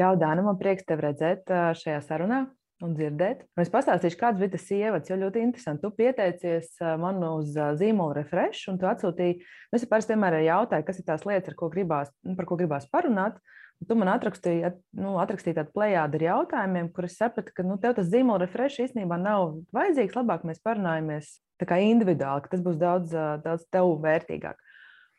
Čau, Dāna, man prieks tevi redzēt šajā sarunā un dzirdēt. Un es pastāstīšu, kāds bija tas ievads, jo ļoti interesanti. Tu pieteicies man uz zīmola refresh, un tu atsūtīji, nu, es parasti vienmēr jautāju, kas ir tās lietas, ko gribās, nu, par ko gribās parunāt. Un tu man atrakstīji, nu, atrakstīji tādu plējādu ar jautājumiem, kur es sapratu, ka nu, tev tas zīmola refresh īstenībā nav vajadzīgs. Labāk mēs parunājamies individuāli, ka tas būs daudz, daudz tev vērtīgāk.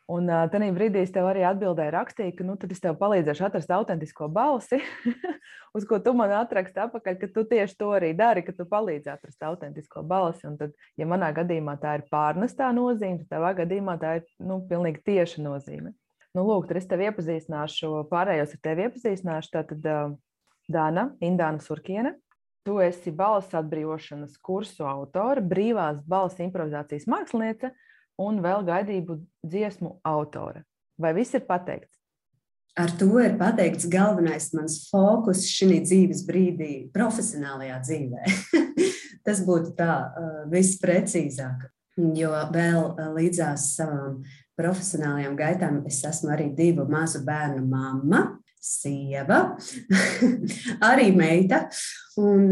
Un uh, tajā brīdī es tev arī atbildēju, rakstīju, ka nu, es tev palīdzēšu atrast autentisko balsi, uz ko tu man atraksti atpakaļ, ka tu tieši to arī dari, ka tu palīdzi atrast autentisko balsi. Un tad, ja manā gadījumā tā ir pārnestā nozīme, tad tavā gadījumā tā ir nu, pilnīgi tieša nozīme. Nu, lūk, tad es tev iepazīstināšu, pārējos ar tevi iepazīstināšu. Tātad uh, Dāna, Indāna Surkiene. Tu esi balss atbrīvošanas kursu autore, brīvās balss improvizācijas māksliniece un vēl gaidību dziesmu autore. Vai viss ir pateikts? Ar to ir pateikts galvenais mans fokus šī dzīves brīdī, profesionālajā dzīvē. Tas būtu tā visprecīzāk. Jo vēl līdzās savām profesionālajām gaitām es esmu arī divu mazu bērnu mamma, sieva, arī meita. Un,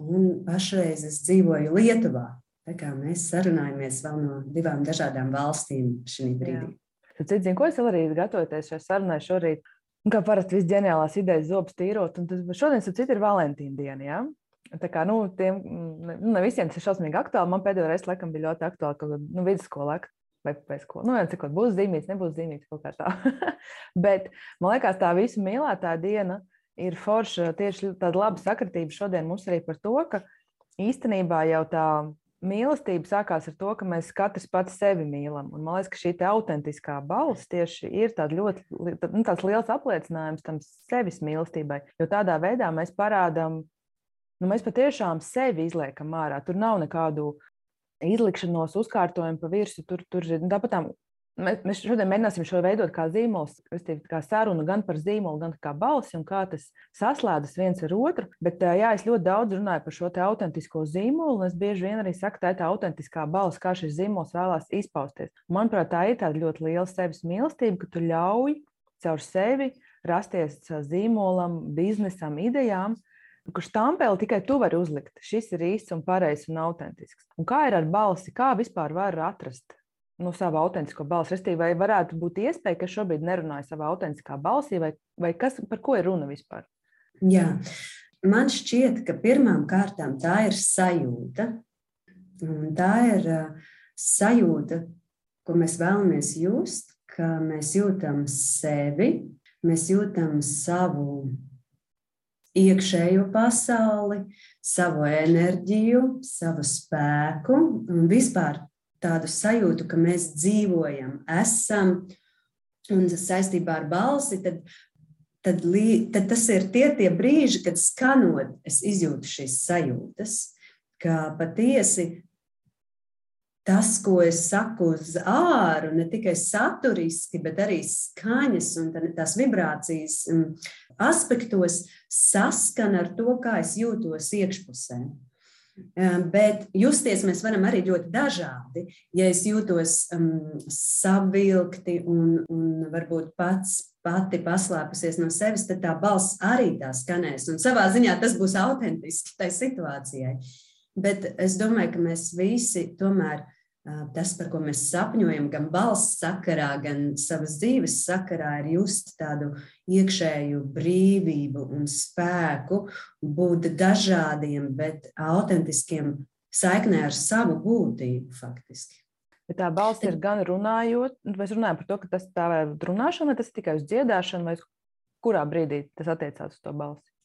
un pašreiz es dzīvoju Lietuvā. Tā kā mēs sarunājamies vēl no divām dažādām valstīm šī brīdī. Tad, zini, ko es arī gatavoties šai sarunai šorīt? Un kā parasti viss ģeniālās idejas zobus tīrot, un tas šodien, starp citu, ir Valentīna diena. Ja? Tā kā, nu, tiem, nu, ne visiem tas ir šausmīgi aktuāli. Man pēdējo reizi, laikam, bija ļoti aktuāli, ka, nu, vidusskolā vai pēc skolas. Nu, cikot, būs zīmīts, nebūs zīmīts kaut kā tā. Bet man liekas, tā visu mīlētā diena ir forša tieši tāda laba sakritība šodien mums arī par to, ka īstenībā jau tā mīlestība sākās ar to, ka mēs katrs pats sevi mīlam. Un man liekas, ka šī autentiskā balss tieši ir ļoti nu, liels apliecinājums tam sevis mīlestībai. Jo tādā veidā mēs parādām, nu, mēs patiešām sevi izliekam ārā. Tur nav nekādu izlikšanos, uzkārtojumu pa virsmu. Tur, tur tāpat Mēs šodien mēģināsim šo veidot kā zīmols, kā sarunu gan par zīmolu, gan kā balsi un kā tas saslēdzas viens ar otru. Bet jā, es ļoti daudz runāju par šo autentisko zīmolu, un es bieži vien arī saku, tā ir tā autentiskā balss, kā šis zīmols vēlās izpausties. Manuprāt, tā ir tāda ļoti liela sevis mīlestība, ka tu ļauj caur sevi rasties zīmolam, biznesam, idejām, kurš tāmpēli tikai tu vari uzlikt. Šis ir īsts un pareizs un autentisks. Un kā ir ar balsi, kā vispār var atrast nu, savu autentisko balsi. Restīvi, vai varētu būt iespēja, ka šobrīd nerunāju savā autentiskā balsī, vai, vai kas, par ko ir runa vispār? Jā. Man šķiet, ka pirmām kārtām tā ir sajūta. Un tā ir sajūta, ko mēs vēlamies just, ka mēs jūtam sevi, mēs jūtam savu iekšējo pasauli, savu enerģiju, savu spēku un vispār tādu sajūtu, ka mēs dzīvojam, esam. Un saistībā ar balsi, tad, tad, tad tas ir tie, tie brīži, kad skanot, es izjūtu šīs sajūtas, ka patiesi tas, ko es saku uz āru, ne tikai saturiski, bet arī skaņas un tās vibrācijas mm, aspektos, saskana ar to, kā es jūtos iekšpusē. Bet justies mēs varam arī ļoti dažādi. Ja es jūtos um, savilkti un, un varbūt pats pati paslēpusies no sevis, tad tā balss arī tā skanēs. Un savā ziņā tas būs autentiski tai situācijai. Bet es domāju, ka mēs visi tomēr tas, par ko mēs sapņojam, gan balss sakarā, gan savas dzīves sakarā, ir just tādu iekšēju brīvību un spēku, būt dažādiem, bet autentiskiem saiknē ar savu būtību faktiski. Bet tā balss ir gan runājot, mēs runājam par to, ka tas tā ir runāšana, vai tas ir tikai uz dziedāšanu, vai kurā brīdī tas attiecās uz to balsi?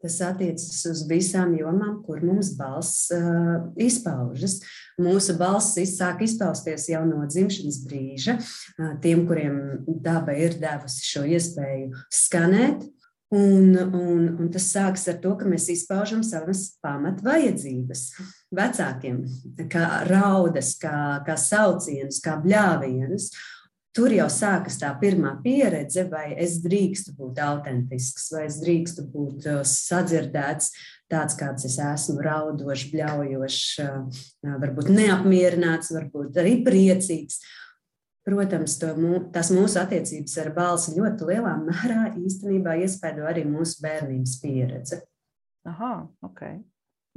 Tas attiecas uz visām jomām, kur mums balss uh, izpaužas. Mūsu balss sāk izpausties jau no dzimšanas brīža. Uh, tiem, kuriem daba ir devusi šo iespēju skanēt, Un, un, un tas sākas ar to, ka mēs izpaužam savas pamatvajadzības vecākiem, kā raudas, kā, kā saucienus, kā bļāvienus. Tur jau sākas tā pirmā pieredze, vai es drīkstu būt autentisks, vai es drīkstu būt uh, sadzirdēts tāds, kāds es esmu, raudošs, bļaujošs, uh, varbūt neapmierināts, varbūt arī priecīgs. Protams, to, tās mūsu attiecības ar balsi ļoti lielā mērā īstenībā iespēdo arī mūsu bērnības pieredze. Aha, ok.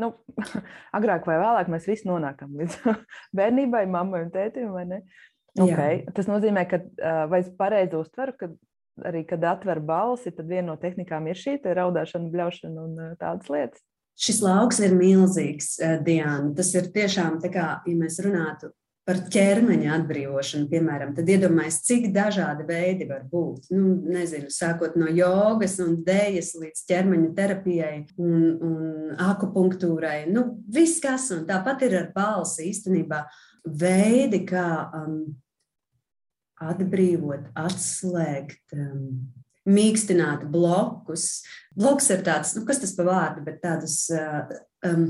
Nu, agrāk vai vēlāk mēs visi nonākam līdz bērnībai, mammai un tētim, vai ne? Okay. Jā. Tas nozīmē, ka vai es pareizi uztveru, ka arī, kad atver balsi, tad viena no tehnikām ir šī raudāšana, bļaušana un tādas lietas. Šis lauks ir milzīgs, Diana. Tas ir tiešām tā kā, ja mēs runātu par ķermeņa atbrīvošanu, piemēram, tad iedomājieties, cik dažādi veidi var būt. Nu, nezinu, sākot no jogas un dēļas līdz ķermeņa terapijai un, un akupunktūrai. Nu, viss, kas un tāpat ir ar balsi īstenībā veidi, kā um, atbrīvot, atslēgt. Um, mīkstināt blokus. Bloks ir tāds, nu, kas tas pa vārdu, bet tādus uh, um,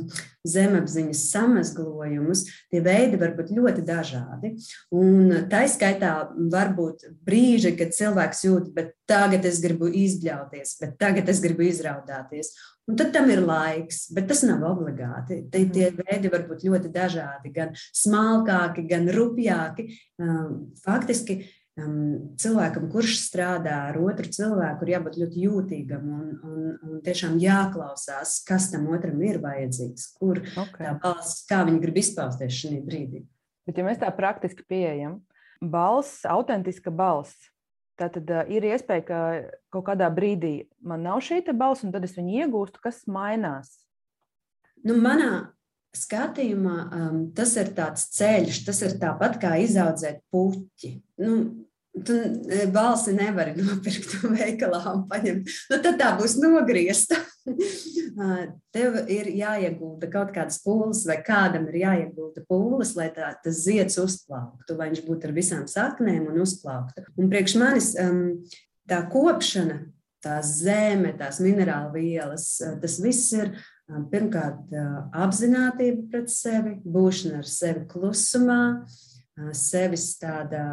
zemapziņas samazglojumus. Tie veidi var būt ļoti dažādi. Un tā izskaitā var būt brīži, kad cilvēks jūt, bet tagad es gribu izbļauties, bet tagad es gribu izraudāties. Un tad tam ir laiks, bet tas nav obligāti. Tie, tie veidi var būt ļoti dažādi, gan smalkāki, gan rupjāki. Um, faktiski um, cilvēkam, kurš strādā ar otru cilvēku, ir jābūt ļoti jūtīgam un, un, un tiešām jāklausās, kas tam otram ir vajadzīgs, kur okay. tā balss, kā viņi grib izpausties šajā brīdī. Bet, ja mēs tā praktiski pieejam, balss, autentiska balss, tad uh, ir iespēja, ka kaut kādā brīdī man nav šī balss, un tad es viņu iegūstu, kas mainās. Nu, manā skatījumā um, tas ir tāds ceļš, tas ir tāpat kā izaudzēt puķi. Nu, Tu e, balsi nevari nopirkt veikalā un paņemt. Nu, tad tā būs nogriezta. Tev ir jāiegulda kaut kādas pūles, vai kādam ir jāiegulda pūles, lai tā, tas zieds uzplauktu, lai viņš būtu ar visām saknēm un uzplauktu. Un priekš manis um, tā kopšana, tā zeme, tās minerālu vielas, tas viss ir Pirmkārt, apziņotība pret sevi, būšana ar sevi klusumā, sevis tāda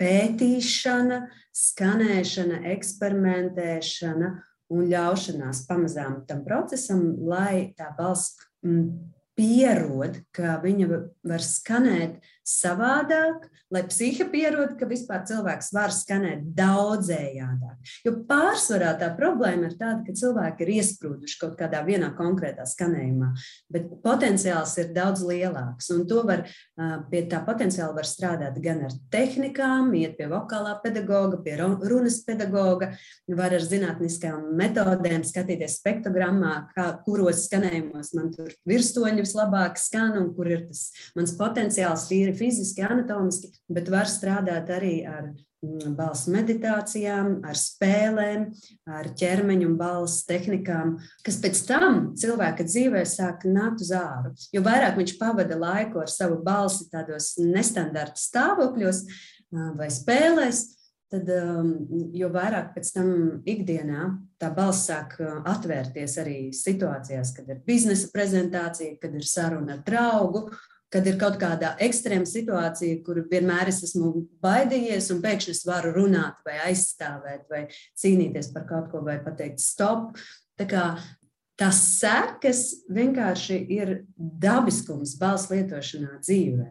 pētīšana, skanēšana, eksperimentēšana un ļaušanās pamazām tam procesam, lai tā balss pierod, ka viņa var skanēt savādāk, lai psihe pierod, ka vispār cilvēks var skanēt daudzējādāk. Jo pārsvarā tā problēma ir tāda, ka cilvēki ir iesprūduši kaut kādā vienā konkrētā skanējumā, bet potenciāls ir daudz lielāks. Un to var pie tā potenciāla var strādāt gan ar tehnikām, iet pie vokālā pedagoga, pie runas pedagoga, var ar zinātniskām metodēm skatīties spektrogrammā, kā, kuros skanējumos man tur virstoņi vislabāk skan un kur ir tas mans potenciāls tīri fiziski, anatomiski, bet var strādāt arī ar mm, balss meditācijām, ar spēlēm, ar ķermeņa un balss tehnikām, kas pēc tam cilvēka dzīvē sāk nākt uz āru. Jo vairāk viņš pavada laiku ar savu balsi tādos nestandarta stāvokļos vai spēlēs, tad jo vairāk pēc tam ikdienā tā balss sāk atvērties arī situācijās, kad ir biznesa prezentācija, kad ir saruna ar draugu, kad ir kaut kāda ekstrēma situācija, kur vienmēr es esmu baidījies, un pēkšņi es varu runāt, vai aizstāvēt, vai cīnīties par kaut ko, vai pateikt, stop. Tā kā tas sekas vienkārši ir dabiskums balss lietošanā dzīvē.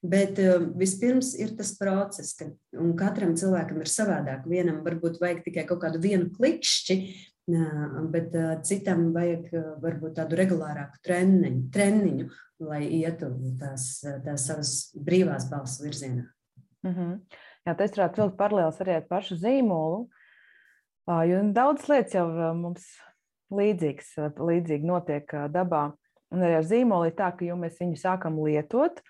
Bet uh, vispirms ir tas process, ka katram cilvēkam ir savādāk. Vienam varbūt vajag tikai kaut kādu vienu klikšķi, bet citam vajag varbūt tādu regulārāku treniņu, treniņu lai ietu tās, tās savas brīvās balss virzienā. Mm -hmm. Jā, tas varētu vilkt paralēlis arī ar pašu zīmolu, jo daudz lietas jau mums līdzīgas, līdzīgi notiek dabā. Un arī ar zīmolu ir tā, ka jau mēs viņu sākam lietot,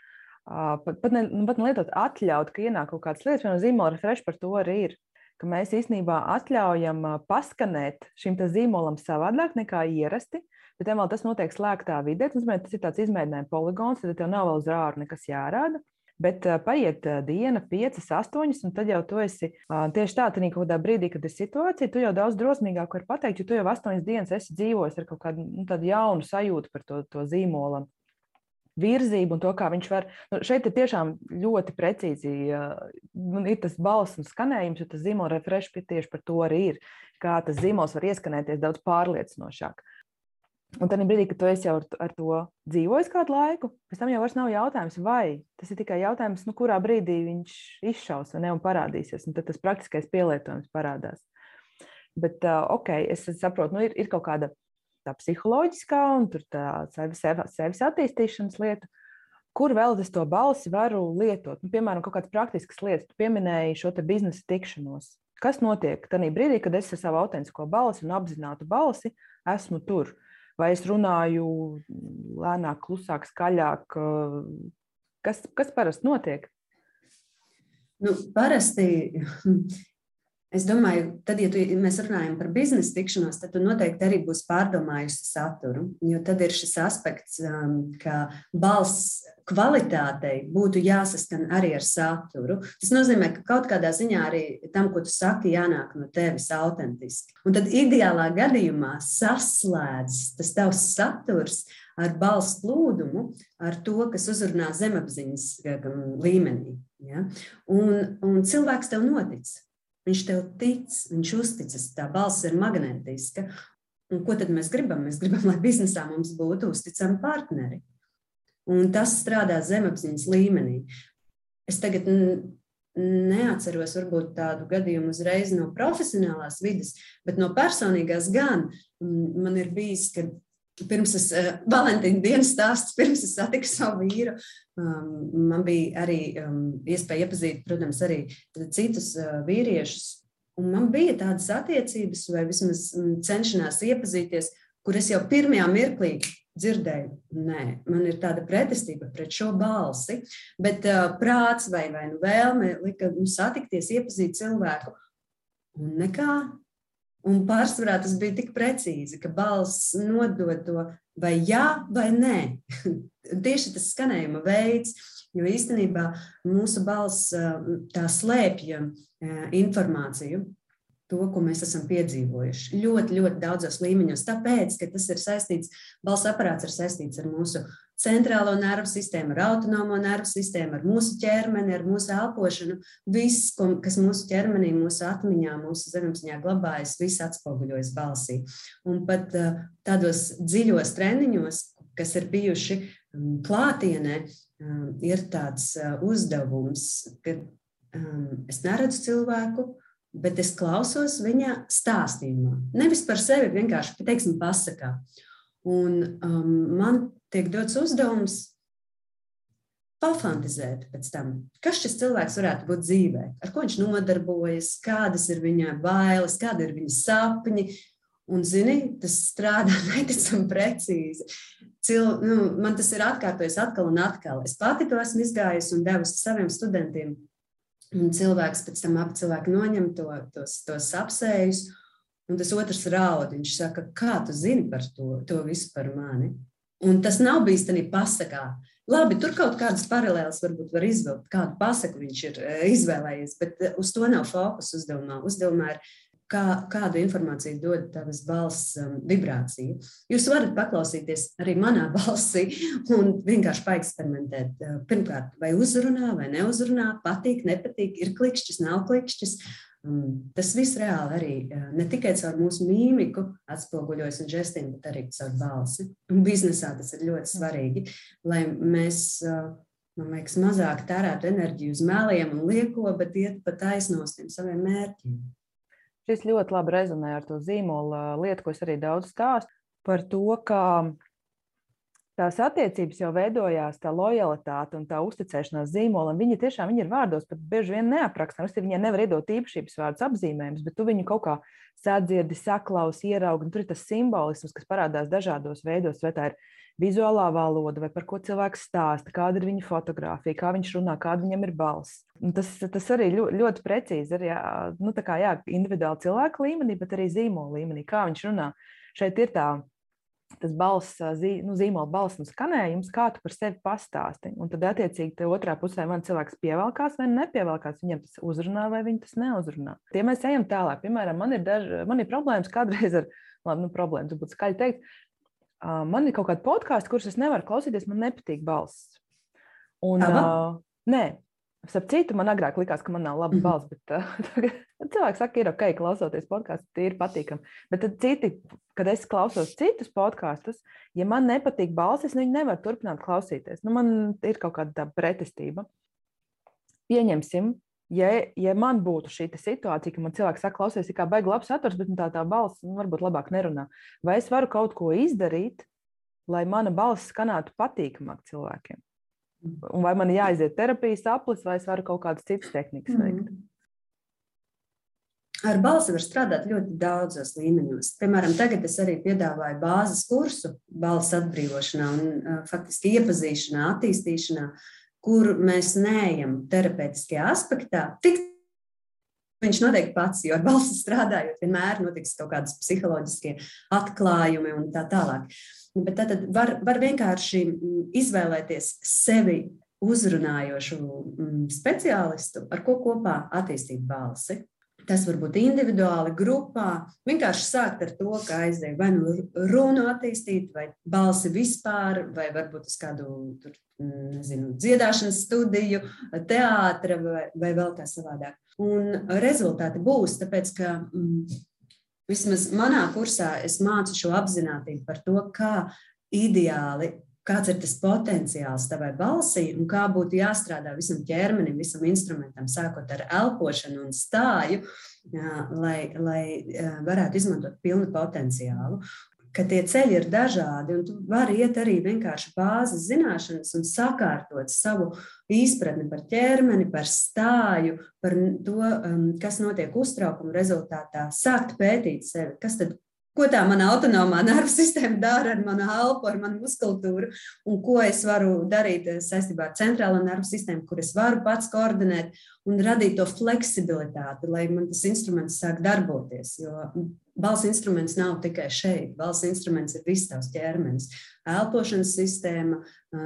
pat, pat, ne, nu, pat ne lietot, atļaut, ka ienāk kaut kādas lietas, un zīmola refresh par to arī ir ka mēs īstenībā atļaujam paskanēt šim zīmolam savādāk nekā ierasti, bet vēl tas notiek slēgtā vidē. Tas, ir tāds izmēģinājuma poligons, tad tev nav vēl uz ārā nekas jārāda. Bet paiet diena, piecas, astoņas, un tad jau tu esi tieši tādā kaut kādā brīdī, kad ir situācija, tu jau daudz drosmīgāk vari pateikt, jo tu jau astoņas dienas esi dzīvojis ar kaut kādu nu, jaunu sajūtu par to, to zīmolu virzību un to, kā viņš var. Nu, šeit ir tiešām ļoti precīzi uh, ir tas balss un skanējums, jo tas zīmola refresh tieši par to arī ir. Kā tas zīmols var ieskanēties daudz pārliecinošāk. Un tad brīdī, kad tu jau ar, ar to dzīvojis kādu laiku, pēc tam jau nav jautājums, vai tas ir tikai jautājums, nu, kurā brīdī viņš izšaus vai ne un parādīsies. Un tad tas praktiskais pielietojums parādās. Bet, uh, ok, es saprotu, nu, ir, ir kaut kāda tā psiholoģiskā un tā sevis, sevis attīstīšanas lieta. Kur vēl es to balsi varu lietot? Nu, piemēram, kaut kādas praktiskas lietas. Tu pieminēji šo biznesa tikšanos. Kas notiek tajā brīdī, kad es ar savu autentisko balsi un apzinātu balsi esmu tur? Vai es runāju lēnāk, klusāk, skaļāk. Kas, kas parasti notiek? Nu, parasti Es domāju, tad, ja tu, mēs runājam par biznesa tikšanos, tad tu noteikti arī būsi pārdomājusi saturu. Jo tad ir šis aspekts, um, ka balss kvalitātei būtu jāsaskan arī ar saturu. Tas nozīmē, ka kaut kādā ziņā arī tam, ko tu saki, jānāk no tevis autentiski. Un tad ideālā gadījumā saslēdz tas tavs saturs ar balss plūdumu, ar to, kas uzrunā zemapziņas um, līmenī. Ja? Un, un cilvēks tev notic. Viņš tev tic, viņš uzticas, tā balss ir magnētiska. Un ko tad mēs gribam? Mēs gribam, lai biznesā mums būtu uzticami partneri. Un tas strādā zemapziņas līmenī. Es tagad neatceros varbūt tādu gadījumu uzreiz no profesionālās vidas, bet no personīgās gan man ir bijis, ka pirms es, uh, Valentīna dienas stāsts, pirms es satiku savu vīru, um, man bija arī um, iespēja iepazīt, protams, arī citus uh, vīriešus. Un man bija tādas attiecības, vai vismaz um, cenšanās iepazīties, kur es jau pirmajā mirklī dzirdēju, nē, man ir tāda pretestība pret šo balsi, bet uh, prāts vai, vai nu vēlme lika nu, satikties, iepazīt cilvēku. Un nekā, Un pārsvarā tas bija tik precīzi, ka balss nodod to vai jā, vai nē. Tieši tas skanējuma veids, jo īstenībā mūsu balss tā slēpja informāciju to, ko mēs esam piedzīvojuši. Ļoti, ļoti daudzos līmeņos. Tāpēc, ka tas ir saistīts, balss aparāts ir saistīts ar mūsu centrālo nervu sistēmu, ar autonomo nervu sistēmu, ar mūsu ķermeni, ar mūsu elpošanu. Viss, kas mūsu ķermenī, mūsu atmiņā, mūsu zemapziņā glabājas, viss atspoguļojas balsī. Un pat tādos dziļos treniņos, kas ir bijuši klātienē, ir tāds uzdevums, ka es neredzu cilvēku, bet es klausos viņa stāstījumā. Nevis par sevi, vienkārši teiksim, pasakā. Un um, man tiek dots uzdevums pafantazēt pēc tam, kas šis cilvēks varētu būt dzīvē, ar ko viņš nodarbojas, kādas ir viņa bailes, kāda ir viņa sapņi. Un, zini, tas strādā neticami precīzi. Cil, nu, man tas ir atkārtojies atkal un atkal. Es pati to esmu izgājusi un devusi saviem studentiem Un cilvēks pēc tam abi cilvēki noņem to, tos, tos apsējus, un tas otrs raud. Viņš saka, kā tu zini par to, to visu par mani? Un tas nav bijis tādā pasakā. Labi, tur kaut kādas paralēlas varbūt var izvilkt, kādu pasaku viņš ir eh, izvēlējies, bet eh, uz to nav fokus uzdevumā. Uzdevumā ir kā, kādu informāciju dod tavas balss um, vibrācija. Jūs varat paklausīties arī manā balsī un vienkārši paeksperimentēt. Uh, pirmkārt, vai uzrunā, vai neuzrunā, patīk, nepatīk, ir klikšķis, nav klikšķis. Um, tas viss reāli arī ne tikai caur mūsu mīmiku atspoguļojas un žestiem, bet arī caur balsi. Un biznesā tas ir ļoti svarīgi, lai mēs man liekas, mazāk tērētu enerģiju uz meliem un lieko, bet iet pa taisnos tiem saviem mērķiem. Šis ļoti labi rezonē ar to zīmola lietu, ko es arī daudz stāstu par to, ka tās attiecības jau veidojās, tā lojalitāte un tā uzticēšanās zīmolam. Viņi tiešām viņi ir vārdos, pat bieži vien neaprakstām. Viņiem nevar iedot īpašības vārdus apzīmējumus, bet tu viņu kaut kā sadzirdi, saklausi, ieraugi. Tur ir tas simbolisms, kas parādās dažādos veidos. Vai tā ir vizuālā valoda, vai par ko cilvēks stāsta, kāda ir viņa fotografija, kā viņš runā, kāda viņam ir balss. Tas, tas arī ļoti, ļoti precīzi ir jā, nu, jā, individuāli cilvēka līmenī, bet arī zīmola līmenī, kā viņš runā. Šeit ir tā tas balss, zī, nu, zīmola balss un skanējums, kā tu par sevi pastāsti. Un tad, attiecīgi, otrā pusē man cilvēks pievelkās vai nepievelkās, viņam tas uzrunā vai viņa tas neuzrunā. Tie mēs ejam tālāk. Piemēram, man ir, daž, man ir problēmas kādreiz ar, labi, nu, problēmas, būtu skaļi teikt, man ir kaut kāda podkāsta, kurus es nevaru klausīties, man nepatīk balss. Un, uh, nē, Starp citu, man agrāk likās, ka man nav laba -hmm. balss, bet uh, tagad, Cilvēki saka, ir ok, klausoties podkāstu, tie ir patīkami. Bet tad citi, kad es klausos citus podkāstus, ja man nepatīk balsis, nu, viņi nevar turpināt klausīties. Nu, man ir kaut kāda pretestība. Pieņemsim, ja, ja man būtu šī situācija, ka man cilvēks saka, klausies, kā baigs labs saturs, bet nu, tā, tā balss nu, varbūt labāk nerunā. Vai es varu kaut ko izdarīt, lai mana balss skanētu patīkamāk cilvēkiem? Un vai man jāiziet terapijas aplis, vai es varu kaut kādas citas tehnikas veikt? Mm. Ar balsi var strādāt ļoti daudzos līmeņos. Piemēram, tagad es arī piedāvāju bāzes kursu balss atbrīvošanā un uh, faktiski iepazīšanā, attīstīšanā, kur mēs neejam terapeitiskajā aspektā. Tik viņš noteikti pats, jo ar balsi strādājot, vienmēr notiks kaut kādas psiholoģiskie atklājumi un tā tālāk. Bet tad var, var vienkārši mm, izvēlēties sevi uzrunājošu mm, speciālistu, ar ko kopā attīstīt balsi. Tas var būt individuāli, grupā. Vienkārši sākt ar to, ka aizdev vai nu runu attīstīt, vai balsi vispār, vai varbūt uz kādu tur, nezinu, dziedāšanas studiju, teātra vai, vai vēl kā savādāk. Un rezultāti būs, tāpēc ka mm, vismaz manā kursā es mācu šo apziņotību par to, kā ideāli kāds ir tas potenciāls tavai balsī un kā būtu jāstrādā visam ķermenim, visam instrumentam, sākot ar elpošanu un stāju, lai, lai varētu izmantot pilnu potenciālu. Ka tie ceļi ir dažādi, un tu vari iet arī vienkārši bāzes zināšanas un sakārtot savu izpratni par ķermeni, par stāju, par to, kas notiek uztraukuma rezultātā, sākt pētīt sevi, kas tad ko tā mana autonomā nervu sistēma dara ar manu elpu, ar manu muskulatūru, un ko es varu darīt saistībā ar centrālo nervu sistēmu, kur es varu pats koordinēt un radīt to fleksibilitāti, lai man tas instruments sāk darboties. Jo balss instruments nav tikai šeit, balss instruments ir viss tavs ķermenis. Elpošanas sistēma,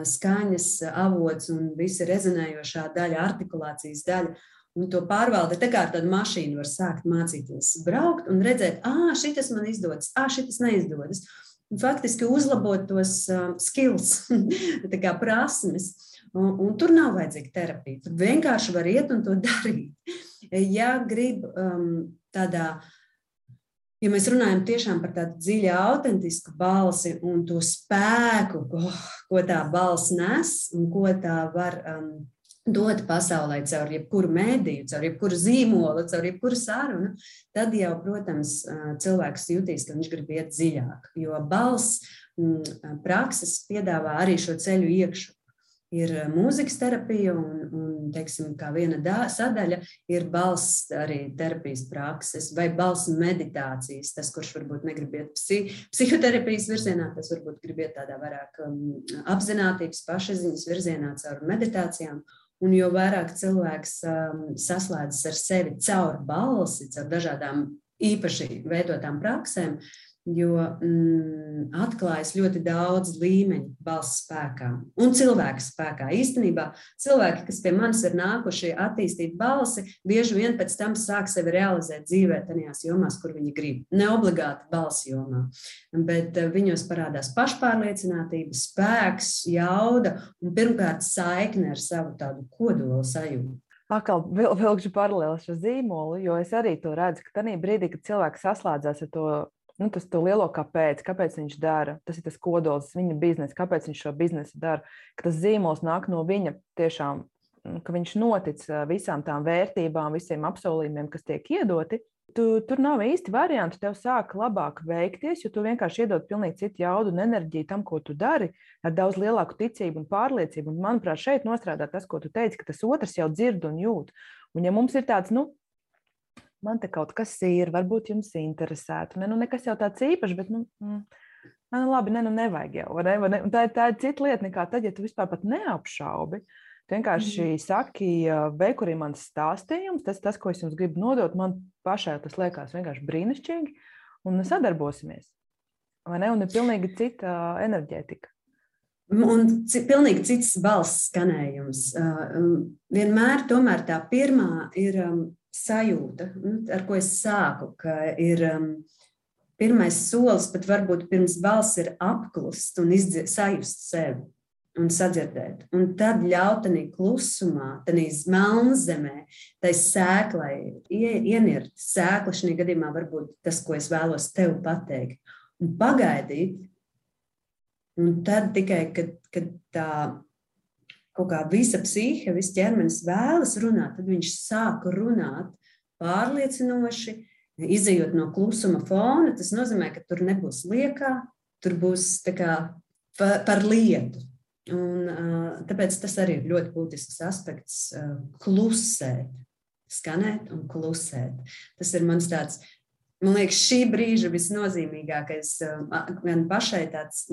skaņas avots un visa rezonējošā daļa, artikulācijas daļa un to pārvalda. Tā kā ar tādu mašīnu var sākt mācīties braukt un redzēt, ah, šis man izdodas, ah, šis neizdodas. Un faktiski uzlabot tos uh, skills, kā prasmes. Un, un tur nav vajadzīga terapija. Tur vienkārši var iet un to darīt. Ja grib um, tādā ja mēs runājam tiešām par tādu dziļu, autentisku balsi un to spēku, ko, ko tā balss nes un ko tā var um, dot pasaulē caur jebkuru mēdīju, caur jebkuru zīmolu, caur jebkuru sarunu, tad jau, protams, cilvēks jutīs, ka viņš grib iet dziļāk. Jo balss mm, prakses piedāvā arī šo ceļu iekšā. Ir mūzikas terapija, un, un teiksim, viena dā, sadaļa ir balss arī terapijas prakses vai balss meditācijas. Tas, kurš varbūt negrib iet psi, psihoterapijas virzienā, tas varbūt grib iet tādā vairāk um, apziņotības, pašaziņas virzienā caur meditācijām. Un jo vairāk cilvēks um, saslēdzas ar sevi caur balsi, caur dažādām īpaši veidotām praksēm, jo mm, atklājas ļoti daudz līmeņu balss spēkā un cilvēka spēkā. Īstenībā cilvēki, kas pie manis ir nākuši attīstīt balsi, bieži vien pēc tam sāk sevi realizēt dzīvē, tajās jomās, kur viņi grib. Ne obligāti balss jomā, bet eh, viņos parādās pašpārliecinātība, spēks, jauda un pirmkārt saikne ar savu tādu kodolu sajūtu. Atkal vilkšu paralēli šo zīmolu, jo es arī to redzu, ka tajā brīdī, kad cilvēks saslēdzas ar to nu, tas lielo kāpēc, kāpēc viņš dara. Tas ir tas kodols, viņa biznesa, kāpēc viņš šo biznesu dara. Ka tas zīmols nāk no viņa tiešām, nu, ka viņš notic visām tām vērtībām, visiem apsolījumiem, kas tiek iedoti. Tu, tur nav īsti variantu. Tev sāk labāk veikties, jo tu vienkārši iedod pilnīgi citu jaudu un enerģiju tam, ko tu dari, ar daudz lielāku ticību un pārliecību. Un, manuprāt, šeit nostrādā tas, ko tu teici, ka tas otrs jau dzird un jūt. Un, ja mums ir tāds, nu, man te kaut kas ir, varbūt jums interesētu. Ne, nu, nekas jau tāds īpašs, bet, nu, mm, nu labi, ne, nu, nevajag jau. Ne, ne? Tā, tā ir cita lieta nekā tad, ja tu vispār pat neapšaubi. Tu vienkārši mm. saki, vei, kur ir mans stāstījums, tas, tas, ko es jums gribu nodot, man pašai tas liekas vienkārši brīnišķīgi, un sadarbosimies. Vai ne? Un ir pilnīgi cita enerģētika. Un pilnīgi cits balss skanējums. Uh, vienmēr tomēr tā pirmā ir um, sajūta, nu, ar ko es sāku, ka ir um, pirmais solis, pat varbūt pirms balss ir apklust un izdzē, sajust sevi. un sadzirdēt. Un tad ļaut tādā klusumā, tādā melnzemē, tai sēklai ienirt. Sēkla šajā gadījumā var būt tas, ko es vēlos tev pateikt. Un pagaidīt, un tad tikai, kad, kad tā kaut kā visa psihe, viss ķermenis vēlas runāt, tad viņš sāk runāt pārliecinoši, izējot no klusuma fona. Tas nozīmē, ka tur nebūs liekā, tur būs kā, par, par lietu. Un, tāpēc tas arī ir ļoti būtisks aspekts - klusēt, skanēt un klusēt. Tas ir mans tāds, man liekas, šī brīža visnozīmīgākais, gan pašai tāds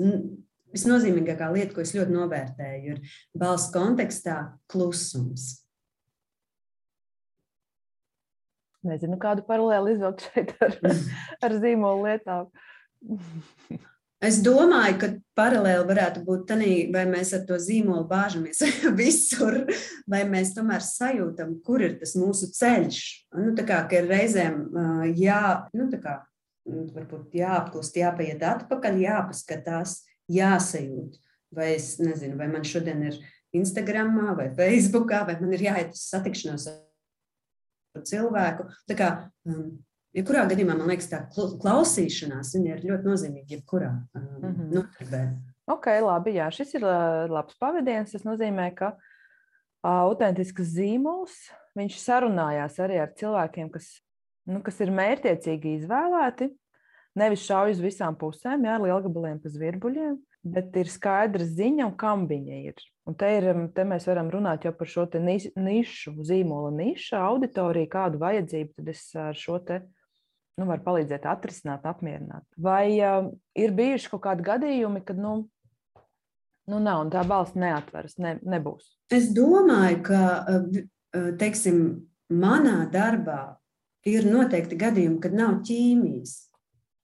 visnozīmīgākā lieta, ko es ļoti novērtēju, ir balss kontekstā klusums. Nezinu, kādu paralēli izvilkt šeit ar, ar zīmolu lietām. Es domāju, ka paralēli varētu būt tā, vai mēs ar to zīmolu bāžamies visur, vai mēs tomēr sajūtam, kur ir tas mūsu ceļš. Nu, tā kā ir reizēm jā, nu, kā, varbūt jāapklust, jāpaiet atpakaļ, jāpaskatās, jāsajūt. Vai es nezinu, vai man šodien ir Instagram vai Facebook, vai man ir jāiet uz satikšanos ar cilvēku. Tā kā, um, Jebkurā gadījumā man liekas, tā klausīšanās ir ļoti nozīmīga. Jebkurā um, mm -hmm. notarbē. Ok, labi. Jā, šis ir labs pavadiens. Tas nozīmē, ka autentisks zīmols viņš sarunājās arī ar cilvēkiem, kas, nu, kas ir mērķiecīgi izvēlēti. Nevis šauj uz visām pusēm, jā, ar lielgabaliem pa zvirbuļiem, bet ir skaidra ziņa, kam viņa ir. Un te, ir, te mēs varam runāt jau par šo nišu, zīmola nišu, auditoriju, kādu vajadzību tad es ar šo te nu, var palīdzēt atrisināt, apmierināt. Vai uh, ir bijuši kaut kādi gadījumi, kad nu, nu nav un tā balss neatveras, ne, nebūs? Es domāju, ka teiksim, manā darbā ir noteikti gadījumi, kad nav ķīmijas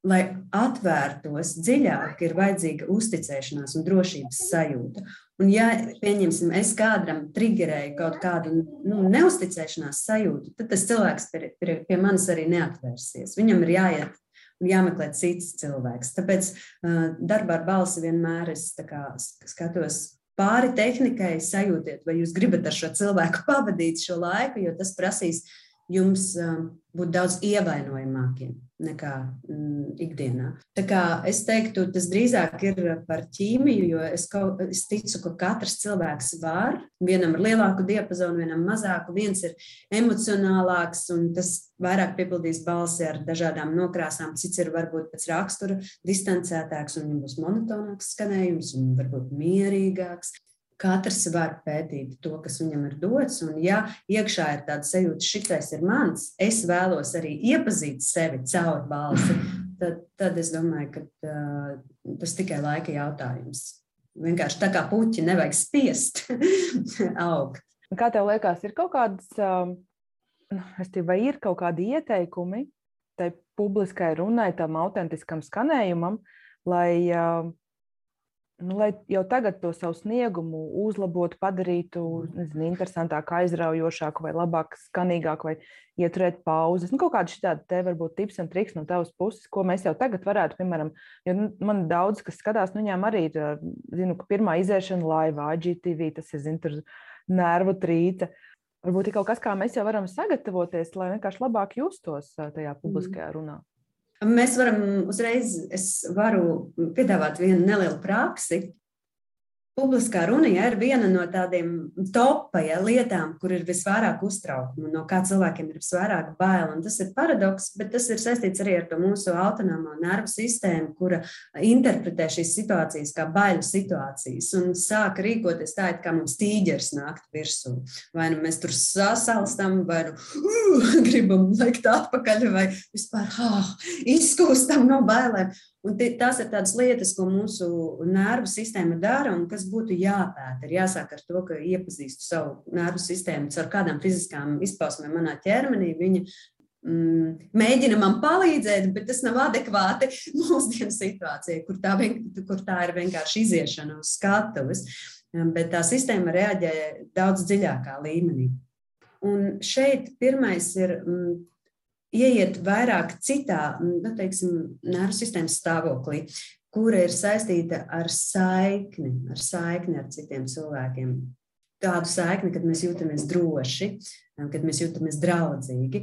lai atvērtos dziļāk, ir vajadzīga uzticēšanās un drošības sajūta. Un, ja, pieņemsim, es kādam triggerēju kaut kādu nu, neusticēšanās sajūtu, tad tas cilvēks pie, pie, pie manis arī neatvērsies. Viņam ir jāiet un jāmeklē cits cilvēks. Tāpēc uh, darbā ar balsi vienmēr es kā, skatos pāri tehnikai, sajūtiet, vai jūs gribat ar šo cilvēku pavadīt šo laiku, jo tas prasīs jums um, būt daudz ievainojamākiem nekā mm, ikdienā. Tā kā es teiktu, tas drīzāk ir par ķīmiju, jo es, kaut, es ticu, ka katrs cilvēks var. Vienam ir lielāku diapazonu, vienam mazāku, viens ir emocionālāks, un tas vairāk piepildīs balsi ar dažādām nokrāsām, cits ir varbūt pēc rakstura distancētāks, un viņam būs monotonāks skanējums, un varbūt mierīgāks katrs var pētīt to, kas viņam ir dots. Un, ja iekšā ir tāda sajūta, šitais ir mans, es vēlos arī iepazīt sevi caur balsi, tad, tad es domāju, ka uh, tas tikai laika jautājums. Vienkārši tā kā puķi nevajag spiest augt. Kā tev liekas, ir kaut kādas, um, vai ir kaut kādi ieteikumi tai publiskai runai, tam autentiskam skanējumam, lai uh, nu, lai jau tagad to savu sniegumu uzlabotu, padarītu nezinu, interesantāku, aizraujošāku, vai labāk, skanīgāku, vai ieturēt pauzes. Nu, kaut kādi šādi te varbūt tips un triks no tavas puses, ko mēs jau tagad varētu, piemēram, jo nu, man daudz, kas skatās, nu, viņām arī ir, zinu, ka pirmā iziešana laivā, IGTV, tas ir, zinu, tur nervu trīta. Varbūt ir kaut kas, kā mēs jau varam sagatavoties, lai vienkārši labāk justos tajā publiskajā runā. Mēs varam uzreiz, es varu piedāvāt vienu nelielu praksi, publiskā runa ja, ir viena no tādiem topā ja, lietām, kur ir visvairāk uztraukumu, no kā cilvēkiem ir visvairāk bail. Un tas ir paradoks, bet tas ir saistīts arī ar to mūsu autonomo nervu sistēmu, kura interpretē šīs situācijas kā bailu situācijas un sāk rīkoties tā, it kā mums tīģeris nākt virsū. Vai nu mēs tur sasalstam, vai nu uh, gribam likt atpakaļ, vai vispār oh, izkūstam no bailēm. Un tās ir tādas lietas, ko mūsu nervu sistēma dara un kas būtu jāpēta. Ir jāsāk ar to, ka iepazīstu savu nervu sistēmu ar kādām fiziskām izpausmēm manā ķermenī. Viņa mm, mēģina man palīdzēt, bet tas nav adekvāti mūsdienu situācijai, kur tā, vien, kur tā ir vienkārši iziešana uz skatuves. Bet tā sistēma reaģē daudz dziļākā līmenī. Un šeit pirmais ir mm, ieiet vairāk citā, nu, teiksim, nervu sistēmas stāvoklī. Kura ir saistīta ar saikni, ar saikni ar citiem cilvēkiem. Tādu saikni, kad mēs jūtamies droši, kad mēs jūtamies draudzīgi.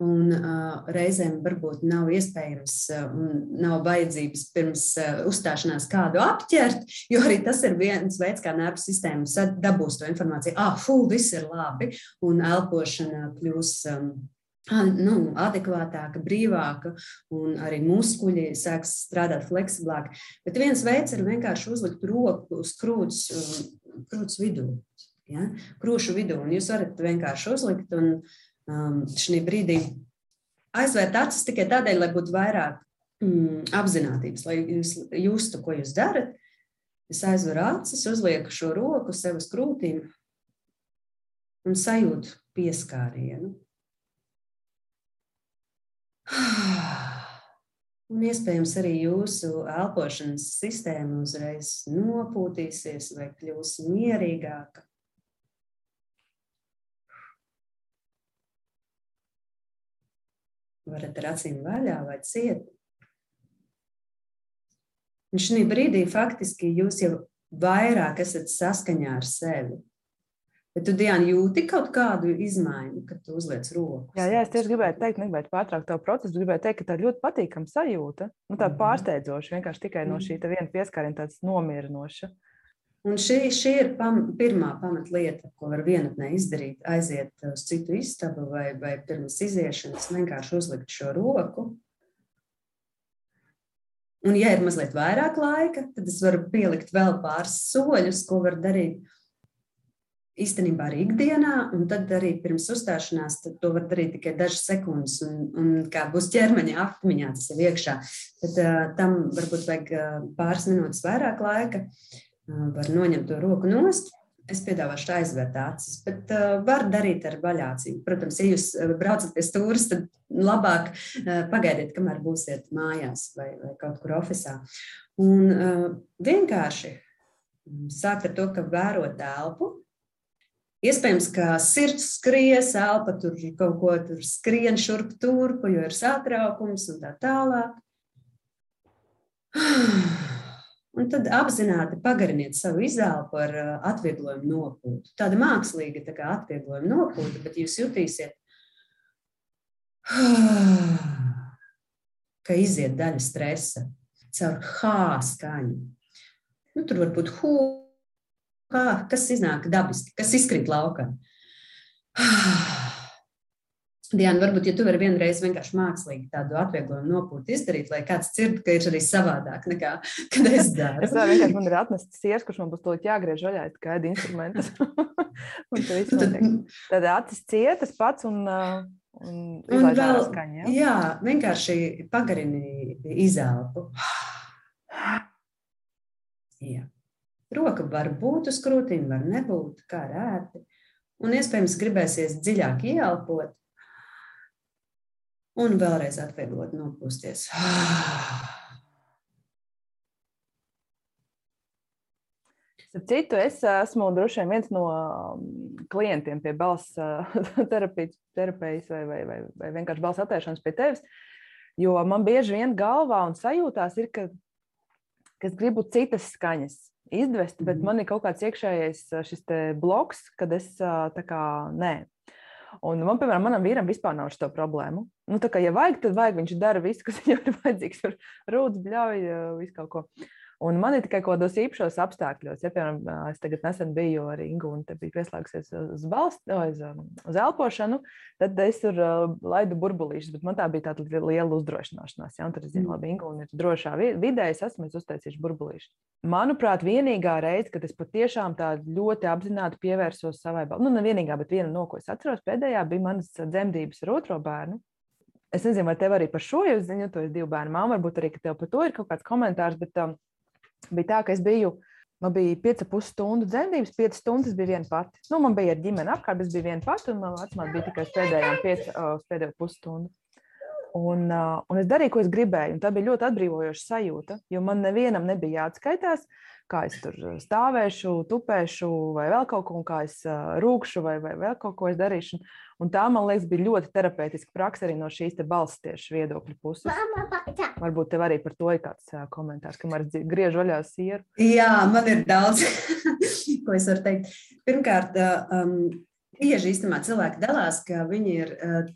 Un, uh, reizēm varbūt nav iespējams uh, un nav vajadzības pirms uh, uzstāšanās kādu apķert, jo arī tas ir viens veids, kā nervu sistēma dabūs to informāciju. Ah, fū, viss ir labi, un elpošana kļūs. Um, nu, adekvātāka, brīvāka, un arī muskuļi sāks strādāt fleksiblāk. Bet viens veids ir vienkārši uzlikt roku uz krūts, krūts vidū ja, krūšu vidū. Un jūs varat vienkārši uzlikt un um, šī brīdī aizvērt acis tikai tādēļ, lai būtu vairāk mm, apziņotības, lai jūs justu, ko jūs darat. Es aizveru acis, uzlieku šo roku sev uz krūtīm un sajūtu pieskārienu. Un iespējams arī jūsu elpošanas sistēma uzreiz nopūtīsies vai kļūs mierīgāka. varat ar acīm vaļā vai ciet. Un šī brīdī faktiski jūs jau vairāk esat saskaņā ar sevi. Bet tu, Diana, jūti kaut kādu izmaiņu, kad tu uzliec roku? Jā, jā, es tieši gribēju teikt, negribētu pārtraukt tavu procesu. Gribēju teikt, ka tā ir ļoti patīkama sajūta. Nu, tāda mm -hmm. pārsteidzoša, vienkārši tikai no šī viena pieskāriena, tāds nomierinoša. Un šī, šī ir pam, pirmā pamatlieta, ko var vienatnē izdarīt. Aiziet uz citu istabu vai, vai pirms iziešanas vienkārši uzlikt šo roku. Un, ja ir mazliet vairāk laika, tad es varu pielikt vēl pāris soļus, ko var darīt īstenībā arī ikdienā, un tad arī pirms uzstāšanās to var darīt tikai dažas sekundes, un, un kā būs ķermeņa atmiņā, tas ir iekšā. Tad uh, tam varbūt vajag uh, pāris minūtes vairāk laika. Uh, var noņemt to roku nost. Es piedāvāšu aizvērt acis, bet uh, var darīt ar vaļācību. Protams, ja jūs braucat pie stūres, tad labāk uh, pagaidiet, kamēr būsiet mājās vai, vai kaut kur oficiālā. Un uh, vienkārši sākt ar to, ka vērot telpu. Iespējams, ka sirds skries, elpa tur kaut ko tur skrien šurp turpu, jo ir satraukums un tā tālāk. Un tad apzināti pagariniet savu izelpu ar uh, atvieglojumu nopūtu. Tāda mākslīga tā kā atvieglojuma nopūta, bet jūs jutīsiet, ka iziet daļa stresa caur H skaņu. Nu, tur var būt H, kas iznāk dabiski, kas izkrīt laukā. Diana, varbūt, ja tu vari vienreiz vienkārši mākslīgi tādu atvieglojumu nopūtu izdarīt, lai kāds dzird, ka ir arī savādāk nekā, kad es daru. es vienkārši, man ir atnests siers, kurš man būs to jāgriež vaļā, kā tu visu notiek. Tad acis cietas pats un, uh, un, un vēl, skaņa, ja? jā, vienkārši pagarini izelpu. jā. Roka var būt uz krūtīm, var nebūt, kā rēti. Un iespējams gribēsies dziļāk ieelpot, un vēlreiz atvieglot nopūsties. Citu, es esmu droši vien viens no um, klientiem pie balss terapijas vai, vai, vai, vai vienkārši balss attēšanas pie tevis. Jo man bieži vien galvā un sajūtās ir, ka, ka es gribu citas skaņas izdvest, bet -hmm. man ir kaut kāds iekšējais šis bloks, kad es tā kā nē. Un man, piemēram, manam vīram vispār nav šo problēmu. Nu, tā kā, ja vajag, tad vajag. Viņš dara visu, kas viņam ir vajadzīgs. Rūtas, bļauj, visu kaut ko. Un man ir tikai kaut kādos īpašos apstākļos. Ja, piemēram, es tagad nesen biju ar Ingu un te biju pieslēgusies uz, balst, uz, uz elpošanu, tad es tur uh, laidu burbulīšus, bet man tā bija tāda liela uzdrošināšanās. Ja, un tad es zinu, mm. labi, Ingu, un ir drošā vidē, es esmu uztaisījis burbulīšus. Manuprāt, vienīgā reize, kad es patiešām tā ļoti apzināti pievērsos savai balsai, nu, ne vienīgā, bet viena no ko es atceros, pēdējā bija manas dzemdības ar otro bērnu. Es nezinu, vai tev arī par šo jau zinu, tu esi divu bērnu māma, varbūt arī tev par to ir kaut kāds komentārs, bet um, bija tā, ka es biju. Man bija 5,5 stundu dzemdības, 5 stundas bija viena pati. Nu, man bija ar ģimeni apkārt, es biju viena pati, un manā vecumā bija tikai pēdējā 5, uh, pēdējo pusstundu. Un, uh, un es darīju, ko es gribēju. Tā bija ļoti atbrīvojoša sajūta, jo man nevienam nebija jāatskaitās, kā es tur stāvēšu, tupēšu, vai vēl kaut ko, kā es uh, rūkšu, vai, vai vēl kaut ko es darīšu. Un tā, man liekas, bija ļoti terapeitiska praksa arī no šīs balss tieši viedokļa puses. Varbūt tev arī par to ir kāds uh, komentārs, kamēr griež vaļā sieru. Jā, man ir daudz, ko es varu teikt. Pirmkārt, um, bieži īstenībā cilvēki dalās, ka viņi ir uh,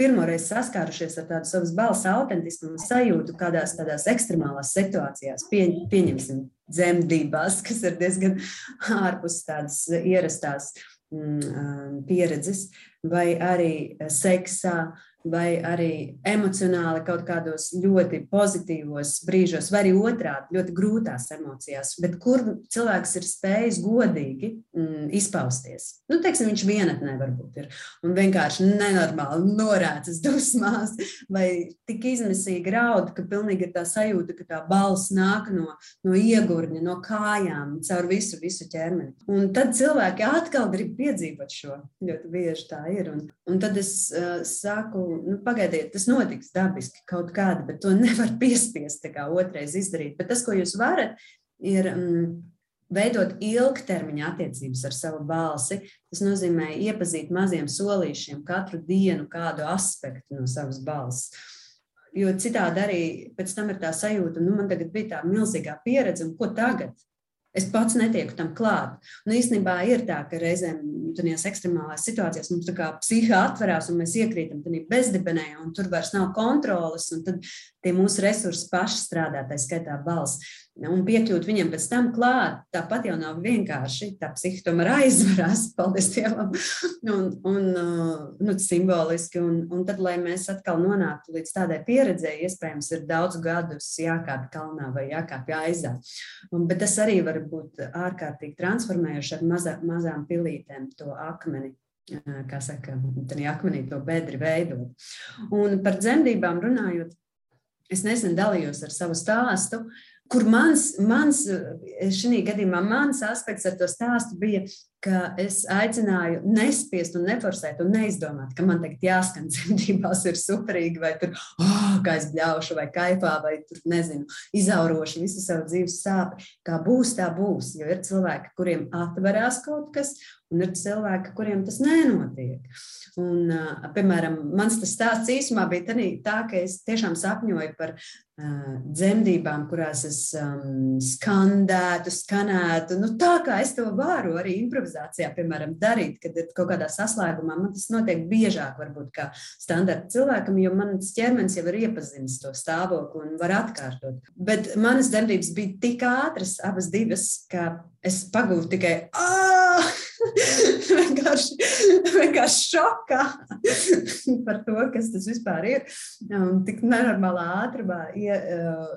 pirmoreiz saskārušies ar tādu savas balss autentismu un sajūtu kādās tādās ekstremālās situācijās, pie, pieņemsim, dzemdībās, kas ir diezgan ārpus tādas ierastās mm, pieredzes, vai arī seksā, vai arī emocionāli kaut kādos ļoti pozitīvos brīžos, vai arī otrādi ļoti grūtās emocijās, bet kur cilvēks ir spējis godīgi mm, izpausties. Nu, teiksim, viņš vienatnē varbūt ir un vienkārši nenormāli norētas dusmās, vai tik izmisīgi raud, ka pilnīgi ir tā sajūta, ka tā balss nāk no, no iegurņa, no kājām, caur visu, visu ķermeni. Un tad cilvēki atkal grib piedzīvot šo. Ļoti bieži tā ir. Un, un tad es uh, saku, nu, pagaidiet, tas notiks dabiski kaut kāda, bet to nevar piespiest kā otrais izdarīt. Bet tas, ko jūs varat, ir mm, veidot ilgtermiņa attiecības ar savu balsi. Tas nozīmē iepazīt maziem solīšiem katru dienu kādu aspektu no savas balss. Jo citādi arī pēc tam ir tā sajūta, nu, man tagad bija tā milzīgā pieredze, un ko tagad? Es pats netieku tam klāt. Un īstenībā ir tā, ka reizēm tādās ekstremālās situācijās mums tā kā psihe atverās un mēs iekrītam tādā bezdibenē, un tur vairs nav kontrolas, un tad tie mūsu resursi paši strādā, tā skaitā balss un piekļūt viņam pēc tam klāt, tāpat jau nav vienkārši. Tā psihi tomēr aizvarās, paldies Dievam, un, un nu, simboliski. Un, un tad, lai mēs atkal nonāktu līdz tādai pieredzei, iespējams, ir daudz gadus jākāpj kalnā vai jākāpj aizā. Un, bet tas arī var būt ārkārtīgi transformējoši ar mazā, mazām pilītēm to akmeni kā saka, tādā akmenī to bedri veidot. Un par dzemdībām runājot, es nesen dalījos ar savu stāstu, kur mans, mans šī gadījumā, mans aspekts ar to stāstu bija, ka es aicināju nespiest un neforsēt un neizdomāt, ka man tagad jāskan dzemdībās ir superīgi, vai tur, oh, kā es bļaušu, vai kaifā, vai tur, nezinu, izaurošu visu savu dzīves sāpi. Kā būs, tā būs, jo ir cilvēki, kuriem atverās kaut kas, un ir cilvēki, kuriem tas nenotiek. Un, piemēram, mans tas stāsts īsumā bija tā, ka es tiešām sapņoju par uh, dzemdībām, kurās es um, skandētu, skanētu. Nu, tā kā es to varu arī improvizācijā, piemēram, darīt, kad ir kaut kādā saslēgumā. Man tas notiek biežāk, varbūt, kā standarta cilvēkam, jo mans ķermenis jau ir iepazinis to stāvokli un var atkārtot. Bet manas dzemdības bija tik ātras, abas divas, ka es pagūstu tikai. Vienkārši, vienkārši šokā par to, kas tas vispār ir. Un tik nenormālā ātrumā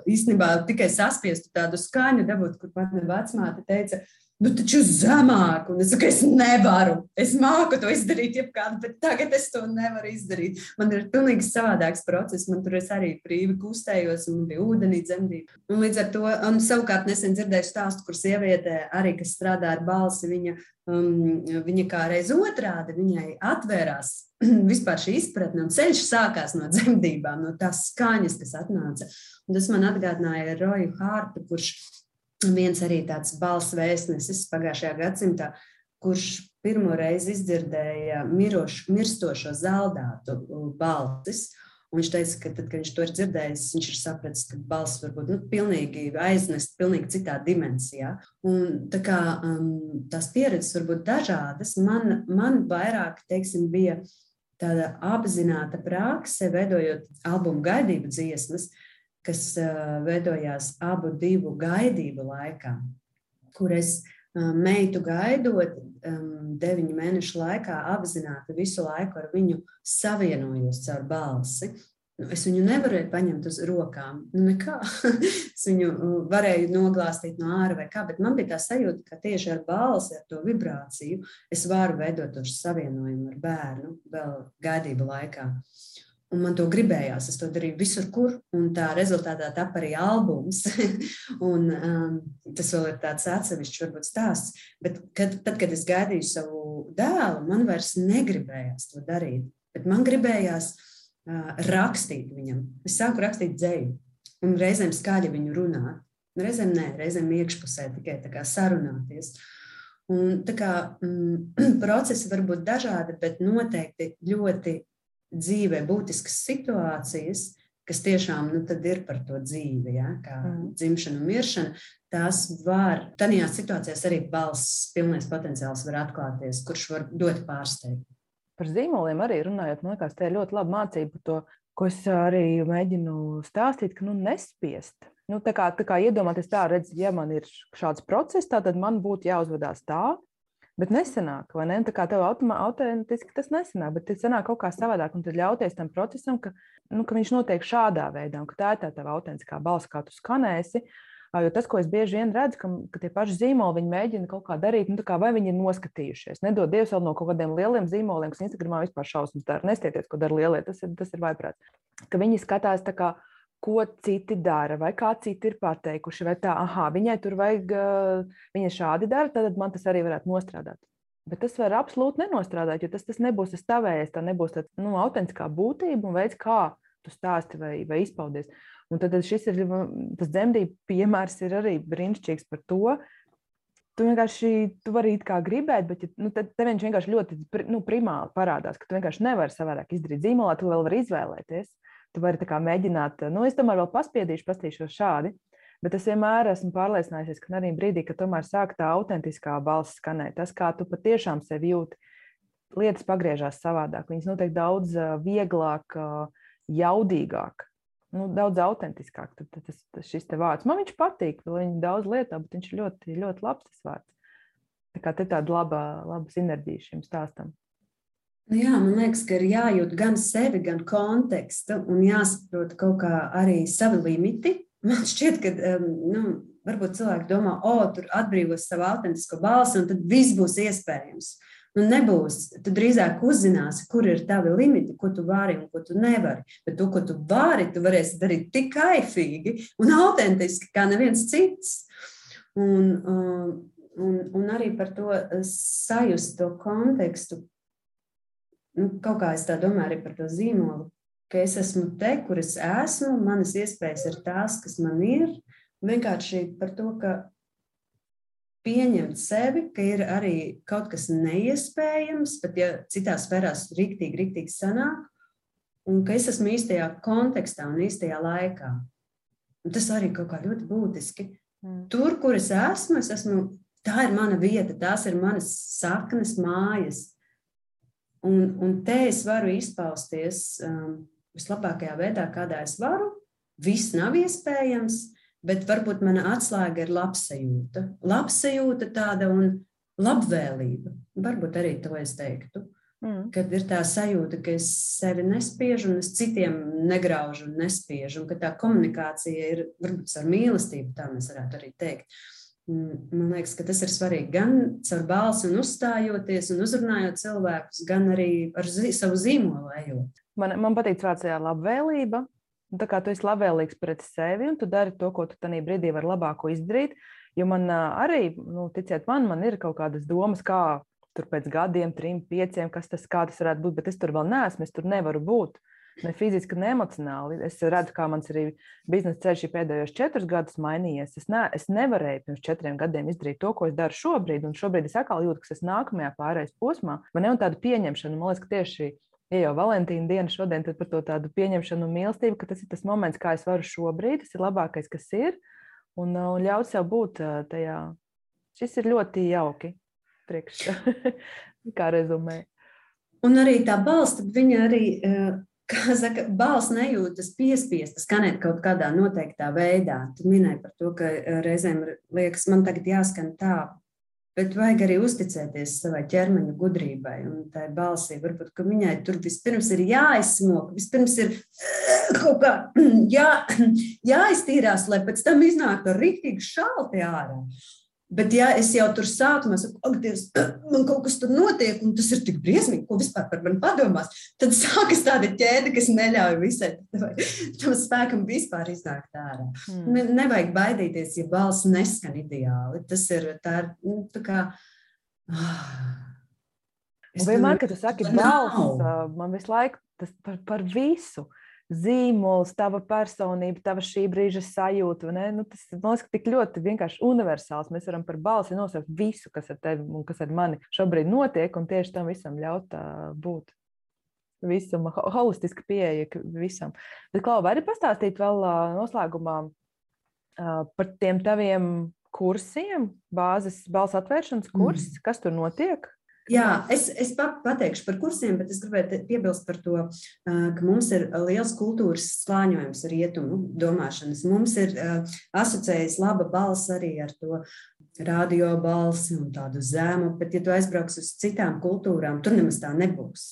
īstenībā tikai saspiestu tādu skaņu dabūt, kur pat vecmāte teica, nu, taču zemāk. Un es saku, es nevaru. Es māku to izdarīt, jebkādu, bet tagad es to nevaru izdarīt. Man ir pilnīgi savādāks process. Man tur es arī brīvi kustējos, un bija ūdenī dzemdība. Un līdz ar to, un savukārt nesen dzirdēju stāstu, kur sieviete arī, kas strādā ar balsi, viņa, um, viņa kā reiz otrādi, viņai atvērās vispār šī izpratne, un ceļš sākās no dzemdībām, no tās skaņas, kas atnāca. Un tas man atgādināja Roju Hārtu, kurš viens arī tāds balss vēstnesis pagājušajā gadsimtā, kurš pirmo reizi izdzirdēja mirošu, mirstošo zeldātu balsis. Viņš teica, ka tad, kad viņš to ir dzirdējis, viņš ir sapratis, ka balss var būt nu, pilnīgi aiznest, pilnīgi citā dimensijā. Un, tā kā um, tās pieredzes var būt dažādas, man, man vairāk, teiksim, bija tāda apzināta prakse, veidojot albumu gaidību dziesmas, uh, kas veidojās abu divu gaidību laikā, kur es meitu gaidot, deviņu mēnešu laikā apzināti visu laiku ar viņu savienojos caur balsi. Nu, es viņu nevarēju paņemt uz rokām. Nu, nekā. es viņu varēju noglāstīt no ārā vai kā, bet man bija tā sajūta, ka tieši ar balsi, ar to vibrāciju, es varu veidot to savienojumu ar bērnu vēl gaidību laikā. Un man to gribējās. Es to darīju visur, kur. Un tā rezultātā tapa arī albums. un, um, tas vēl ir tāds atsevišķs, varbūt stāsts. Bet kad, tad, kad es gaidīju savu dēlu, man vairs negribējās to darīt. Bet man gribējās rakstīt viņam. Es sāku rakstīt dzēju, un reizēm skaļi viņu runāt. Reizēm nē, reizēm iekšpusē tikai sarunāties. Un, tā kā mm, procesi var būt dažādi, bet noteikti ļoti dzīvē būtiskas situācijas, kas tiešām nu, ir par to dzīvi, ja, kā mm. dzimšana un miršana, tās var, tādās situācijās arī balss, pilnais potenciāls var atklāties, kurš var dot pārsteigumu. Par zīmoliem arī runājot, man liekas, tā ir ļoti laba mācība to, ko es arī mēģinu stāstīt, ka nu, nespiest. Nu, tā kā, tā kā iedomāties tā, redz, ja man ir šāds process, tad man būtu jāuzvedās tā, Bet nesenāk, vai ne? Tā kā tev autentiski tas nesenāk, bet tas sanāk kaut kā savādāk. Un tad ļauties tam procesam, ka, nu, ka viņš notiek šādā veidā, un ka tā ir tā tava autentiskā balss, kā tu skanēsi. Jo tas, ko es bieži vien redzu, ka, ka tie paši zīmoli mēģina kaut kā darīt, nu, kā vai viņi ir noskatījušies. Nedod Dievs vēl no kaut kādiem lieliem zīmoliem, kas Instagramā vispār šausmas dara. Nestieties, ko dara lielie, tas ir, tas ir vaiprāts. Ka viņi skatās tā kā, ko citi dara, vai kā citi ir pateikuši, vai tā, ah, viņai tur vajag, viņa šādi dara, tad man tas arī varētu nostrādāt. Bet tas var absolūti nenostrādāt, jo tas, tas nebūs tas tavējais, tā nebūs tā nu, autentiskā būtība un veids, kā tu stāsti vai, vai izpaudies. Un tad šis ir tas dzemdību piemērs, ir arī brīnišķīgs par to. Tu vienkārši tu vari it kā gribēt, bet nu, tad viņš vienkārši ļoti nu, primāli parādās, ka tu vienkārši nevari savādāk izdarīt zīmolā, tu vēl vari izvēlēties. Tu vari mēģināt, nu, es tomēr vēl paspiedīšu, pastīšos šādi. Bet es vienmēr esmu pārliecinājusies, ka arī brīdī, kad tomēr sāk tā autentiskā balss skanēt, tas, kā tu patiešām sevi jūti, lietas pagriežās savādāk. Viņas notiek daudz vieglāk, jaudīgāk nu, daudz autentiskāk. Tad, tas, tas šis te vārds man viņš patīk, viņa daudz lieto, bet viņš ir ļoti, ļoti labs tas vārds. Tā kā te tāda laba, laba sinerģija šim stāstam. Nu jā, man liekas, ka ir jājūt gan sevi, gan kontekstu, un jāsaprot kaut kā arī savi limiti. Man šķiet, ka nu, varbūt cilvēki domā, o, tur atbrīvos savu autentisko balsi, un tad viss būs iespējams. Nu, nebūs. Tu drīzāk uzzināsi, kur ir tavi limiti, ko tu vari un ko tu nevari. Bet to, ko tu vari, tu varēsi darīt tik kaifīgi un autentiski kā neviens cits. Un, um, un, un arī par to sajust to kontekstu. Nu, kaut kā es tā domāju arī par to zīmolu, ka es esmu te, kur es esmu, manas iespējas ir tās, kas man ir. Vienkārši par to, ka pieņemt sevi, ka ir arī kaut kas neiespējams, pat ja citās sfērās rīktīgi, rīktīgi sanāk, un ka es esmu īstajā kontekstā un īstajā laikā. Un tas arī kaut kā ļoti būtiski. Mm. Tur, kur es esmu, es esmu, tā ir mana vieta, tās ir manas saknes, mājas. Un, un te es varu izpausties um, vislabākajā veidā, kādā es varu. Viss nav iespējams, bet varbūt mana atslēga ir labsajūta. Labsajūta tāda un labvēlība. Varbūt arī to es teiktu. Mm. Kad ir tā sajūta, ka es sevi nespiežu, un es citiem negraužu un nespiežu, un ka tā komunikācija ir varbūt ar mīlestību, tā mēs varētu arī teikt. Man liekas, ka tas ir svarīgi gan caur balsi, un uzstājoties un uzrunājot cilvēkus, gan arī ar zi savu zīmolu ejot. Man, man patīk vārds labvēlība, tā kā tu esi labvēlīgs pret sevi un tu dari to, ko tu tajā brīdī vari labāko izdarīt, jo man arī, nu, ticiet man, man ir kaut kādas domas, kā tur pēc gadiem, trim, pieciem, kas tas, tas varētu būt, bet es tur vēl neesmu, es tur nevaru būt. Ne fiziski, ne emocionāli. Es redzu, kā mans arī biznesa ceļš pēdējos četrus gadus mainījies. Es, ne, es nevarēju pirms četriem gadiem izdarīt to, ko es daru šobrīd, un šobrīd es atkal jūtu, ka es nākamajā pārējais posmā. Man ir tāda pieņemšana, man liekas, ka tieši ja jau Valentīna diena šodien, tad par to tādu pieņemšanu un mīlestību, ka tas ir tas moments, kā es varu šobrīd, tas ir labākais, kas ir, un, uh, un ļaut sev būt uh, tajā. Šis ir ļoti jauki, priekš, kā rezumē. Un arī tā balss, viņa arī, uh, kā saka, balss nejūtas piespiesta skanēt kaut kādā noteiktā veidā. Tu minēji par to, ka reizēm liekas, man tagad jāskan tā, Bet vajag arī uzticēties savai ķermeņa gudrībai un tai balsī. Varbūt viņai tur vispirms ir jāizsmok, vispirms ir eh, kaut kā jā, jāiztīrās, lai pēc tam iznāktu rīktīgi šalti ārā. Bet, ja es jau tur sākumā saku, ak, Dievs, man kaut kas tur notiek, un tas ir tik briesmīgi, ko vispār par mani padomās, tad sākas tāda ķēde, kas neļauj visai tam spēkam vispār iznākt ārā. Mm. Ne, nevajag baidīties, ja balss neskan ideāli. Tas ir tā, nu, tā kā. Ah, vienmēr, kad tu saki balss, man visu laiku tas par, par visu. Zīmols, tava personība, tava šī brīža sajūta. Nu, tas man liekas, tik ļoti vienkārši universāls. Mēs varam par balsi nosaukt visu, kas ar tevi un kas ar mani šobrīd notiek, un tieši tam visam ļaut būt. Visam, holistiska pieeja visam. Bet, Klau, vari pastāstīt vēl noslēgumā par tiem taviem kursiem, bāzes balss atvēršanas kurs, mm. kas tur notiek? Jā, es, es pateikšu par kursiem, bet es gribēju piebilst par to, ka mums ir liels kultūras slāņojums rietumu domāšanas. Mums ir asociējis laba balss arī ar to radio balsi un tādu zēmu, bet, ja tu aizbrauks uz citām kultūrām, tur nemaz tā nebūs.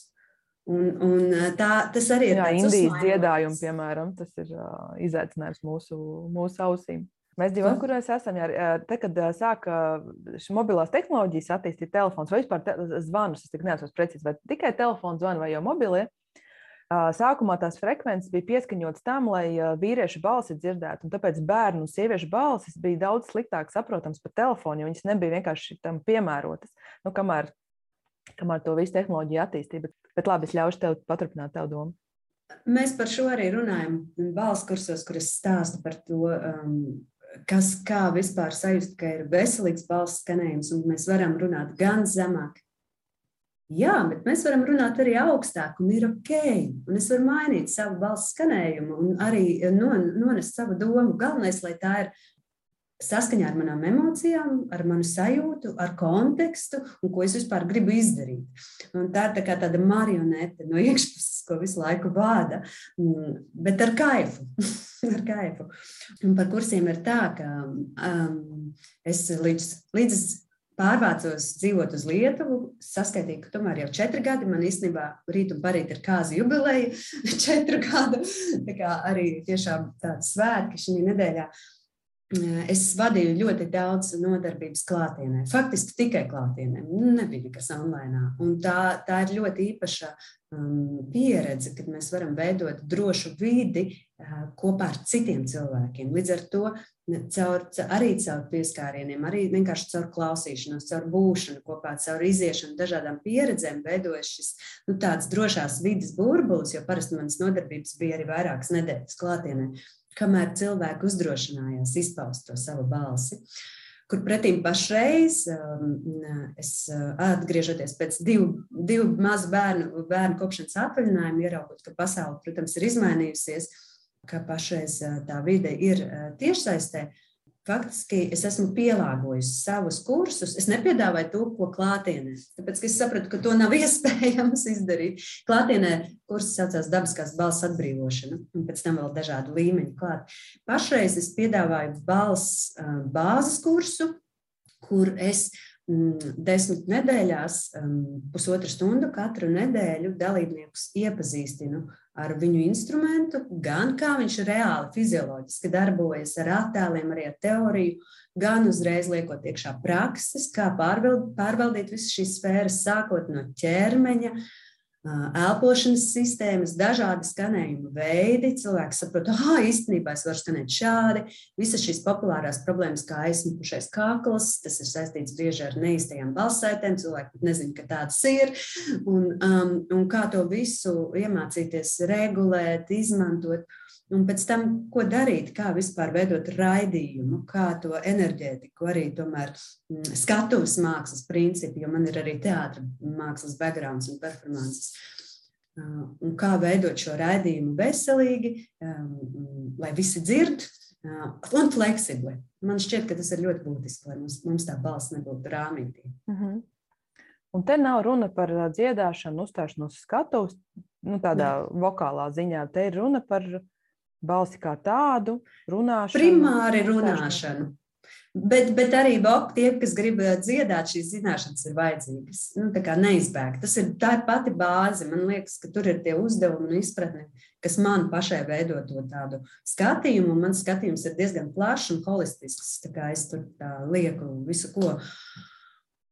Un, un tā, tas arī ir. Jā, Indijas dziedājumi, piemēram, tas ir izaicinājums mūsu, mūsu ausīm. Mēs dzīvojam, kur mēs esam. Jā, te, kad sāka šīs mobilās tehnoloģijas attīstīt telefons vai vispār te, zvanus, es neatceros precīzi, vai tikai telefons zvanu vai jau mobilie. Sākumā tās frekvences bija pieskaņotas tam, lai vīriešu balsi dzirdētu. Tāpēc bērnu un sieviešu balsis bija daudz sliktāk saprotams par telefonu, jo viņas nebija vienkārši tam piemērotas. Nu, kamēr, kamēr to visu tehnoloģiju attīstīja. Bet, bet labi, es ļaušu tev paturpināt tavu domu. Mēs par šo arī runājam balss kursos, kur es stāstu par to, um, kas kā vispār sajust, ka ir veselīgs balss skanējums, un mēs varam runāt gan zemāk. Jā, bet mēs varam runāt arī augstāk, un ir ok. Un es varu mainīt savu balss skanējumu un arī nonest savu domu. Galvenais, lai tā ir saskaņā ar manām emocijām, ar manu sajūtu, ar kontekstu un ko es vispār gribu izdarīt. Un tā ir tā kā tāda marionete no iekšpuses, ko visu laiku vāda, bet ar kaifu. ar kaifu. Un par kursiem ir tā, ka um, es līdz, līdz pārvācos dzīvot uz Lietuvu, saskaitīju, ka tomēr jau četri gadi man īstenībā rīt un parīt ir kāza jubileja, četru gadu. Tā kā arī tiešām tāds svētki šī nedēļā. Es vadīju ļoti daudz nodarbības klātienē, faktiski tikai klātienē. Nebija nekas online. Un tā, tā ir ļoti īpaša um, pieredze, kad mēs varam veidot drošu vidi uh, kopā ar citiem cilvēkiem. Līdz ar to caur, arī caur pieskārieniem, arī vienkārši caur klausīšanos, caur būšanu kopā, caur iziešanu, dažādām pieredzēm veidojas šis nu, tāds drošās vidas burbulis, jo parasti manas nodarbības bija arī vairākas nedēļas klātienē kamēr cilvēki uzdrošinājās izpaust to savu balsi. Kur pretim pašreiz, um, es uh, atgriežoties pēc divu, divu mazu bērnu, bērnu kopšanas atvaļinājumu, ieraugot, ka pasaule, protams, ir izmainījusies, ka pašreiz uh, tā vide ir uh, tiešsaistē, faktiski es esmu pielāgojusi savus kursus. Es nepiedāvāju to, ko klātienē, tāpēc es sapratu, ka to nav iespējams izdarīt. Klātienē kurs saucās dabiskās balss atbrīvošana, un pēc tam vēl dažādu līmeņu klāt. Pašreiz es piedāvāju balss bāzes kursu, kur es mm, desmit nedēļās, pusotru stundu katru nedēļu dalībniekus iepazīstinu ar viņu instrumentu, gan kā viņš reāli fizioloģiski darbojas ar attēliem, arī ar teoriju, gan uzreiz liekot iekšā prakses, kā pārvaldīt visas šīs sfēras, sākot no ķermeņa, elpošanas sistēmas, dažādi skanējuma veidi. Cilvēks saprot, ah, īstenībā es varu skanēt šādi. Visas šīs populārās problēmas, kā aizsmukušais kakls, tas ir saistīts bieži ar neīstajām balsētēm. Cilvēki pat nezina, ka tādas ir. Un, um, un kā to visu iemācīties regulēt, izmantot. Un pēc tam, ko darīt, kā vispār veidot raidījumu, kā to enerģētiku, arī tomēr mm, skatuves mākslas principi, jo man ir arī teātris, mākslas backgrounds un performances. Uh, un kā veidot šo raidījumu veselīgi, um, lai visi dzird, uh, un fleksibli. Man šķiet, ka tas ir ļoti būtiski, lai mums, mums tā balss nebūtu rāmītī. Uh mhm. -huh. Un te nav runa par uh, dziedāšanu, uzstāšanos skatuves, nu, tādā ne. vokālā ziņā. Te ir runa par balsi kā tādu, runāšanu. Primāri runāšanu. Bet, bet arī tie, kas grib eh, dziedāt, šīs zināšanas ir vajadzīgas. Nu, tā kā neizbēgt. Tas ir tā ir pati bāze. Man liekas, ka tur ir tie uzdevumi un izpratne, kas man pašai veido to tādu skatījumu. Mans skatījums ir diezgan plašs un holistisks. Tā kā es tur lieku visu ko. Uh,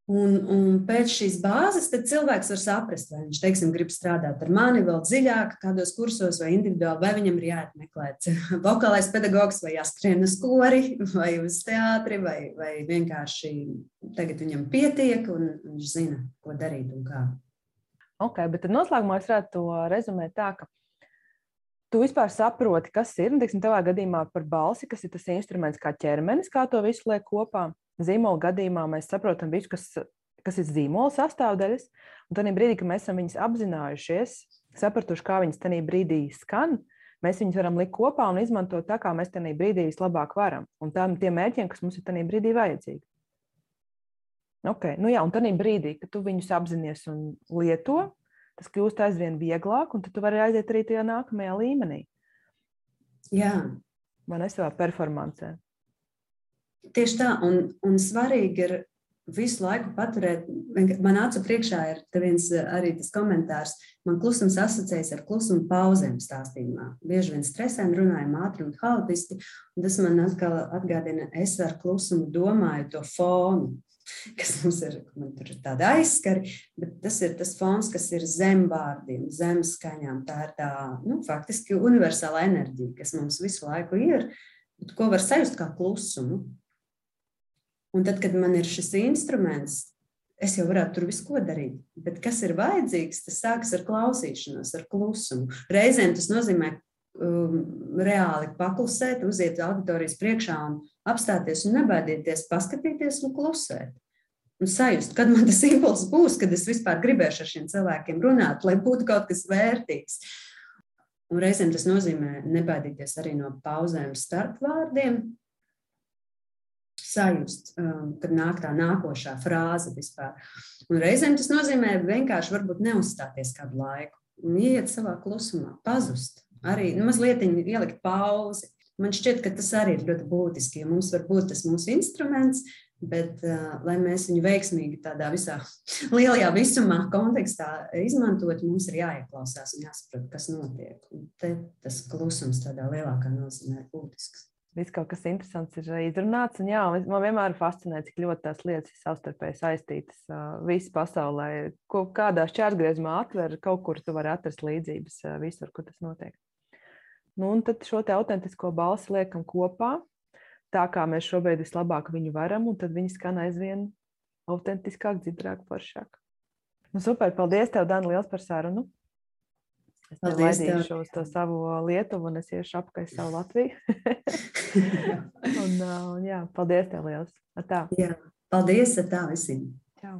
Un, un pēc šīs bāzes cilvēks var saprast, vai viņš teiksim, grib strādāt ar mani vēl dziļāk, kādos kursos, vai individuāli, vai viņam ir jāatmeklē vokālais pedagogs, vai jāskrien uz kori, vai uz teātri, vai, vai vienkārši tagad viņam pietiek, un viņš zina, ko darīt un kā. Ok, bet tad noslēgumā es varētu to rezumēt tā, ka tu vispār saproti, kas ir, un, teiksim, tavā gadījumā par balsi, kas ir tas instruments kā ķermenis, kā to visu liek kopā. Zīmola gadījumā mēs saprotam visu, kas, kas ir zīmola sastāvdaļas, un tad brīdī, kad mēs esam viņus apzinājušies, sapratuši, kā viņas tajā brīdī skan, mēs viņus varam likt kopā un izmantot tā, kā mēs tajā brīdī vislabāk varam, un tādiem tiem mērķiem, kas mums ir tajā brīdī vajadzīgi. Okay. Nu jā, un tad brīdī, kad tu viņus apzinājies un lieto, tas kļūst aizvien vieglāk, un tu vari aiziet arī tajā nākamajā līmenī. Jā. Man ir savā performancē. Tieši tā, un, un svarīgi ir visu laiku paturēt. Man acu priekšā ir viens arī tas komentārs. Man klusums asociējas ar klusumu pauzēm stāstījumā. Bieži vien stresēm runājam ātri un haotiski, un tas man atkal atgādina, es ar klusumu domāju to fonu kas mums ir, man tur ir tāda aizskari, bet tas ir tas fons, kas ir zem vārdiem, zem skaņām. Tā ir tā, nu, faktiski universāla enerģija, kas mums visu laiku ir, bet ko var sajust kā klusumu. Un tad, kad man ir šis instruments, es jau varētu tur visu ko darīt. Bet kas ir vajadzīgs, tas sākas ar klausīšanos, ar klusumu. Reizēm tas nozīmē um, reāli paklusēt, uziet auditorijas priekšā un apstāties un nebaidieties, paskatīties un klusēt. Un sajust, kad man tas impulss būs, kad es vispār gribēšu ar šiem cilvēkiem runāt, lai būtu kaut kas vērtīgs. Un reizēm tas nozīmē nebaidīties arī no pauzēm starp vārdiem, sajust, um, kad nāk tā nākošā frāze vispār. Un reizēm tas nozīmē vienkārši varbūt neuzstāties kādu laiku un iet savā klusumā, pazust. Arī nu, mazliet ielikt pauzi, Man šķiet, ka tas arī ir ļoti būtiski. Ja mums var būt tas mūsu instruments, bet uh, lai mēs viņu veiksmīgi tādā visā lielajā visumā, kontekstā izmantot, mums ir jāieklausās un jāsaprot, kas notiek. Un te tas klusums tādā lielākā nozīmē ir būtisks. Viss kaut kas interesants ir izrunāts. Un, jā, man vienmēr fascinē, cik ļoti tās lietas ir savstarpēji saistītas. Uh, Visi pasaulē, ko kādā šķērsgriezumā atver, kaut kur tu vari atrast līdzības uh, visur, kur tas notiek. Nu, un tad šo autentisko balsi liekam kopā, tā kā mēs šobrīd vislabāk viņu varam, un tad viņi skan aizvien autentiskāk, dzirdāk, foršāk. Nu, super, paldies tev, Dani, liels par sarunu. Es tev laidīšu uz to savu Lietuvu, un es iešu apkārt savu Latviju. un, un, jā, paldies tev liels. Atā. Jā, paldies, tā visiem. Čau.